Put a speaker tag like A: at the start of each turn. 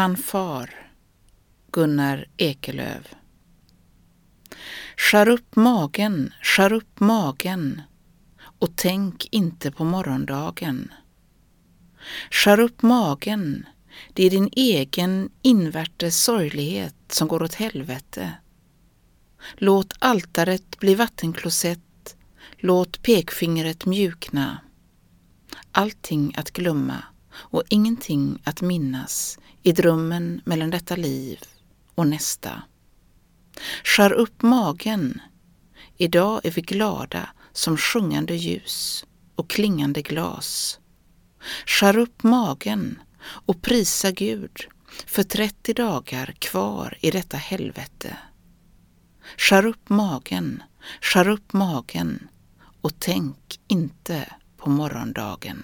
A: Fanfar Gunnar Ekelöv Skär upp magen, skär upp magen och tänk inte på morgondagen. Skär upp magen, det är din egen invärtes sorglighet som går åt helvete. Låt altaret bli vattenklosett, låt pekfingret mjukna. Allting att glömma och ingenting att minnas i drömmen mellan detta liv och nästa. Skär upp magen. Idag är vi glada som sjungande ljus och klingande glas. Skär upp magen och prisa Gud för 30 dagar kvar i detta helvete. Skär upp magen, skär upp magen och tänk inte på morgondagen.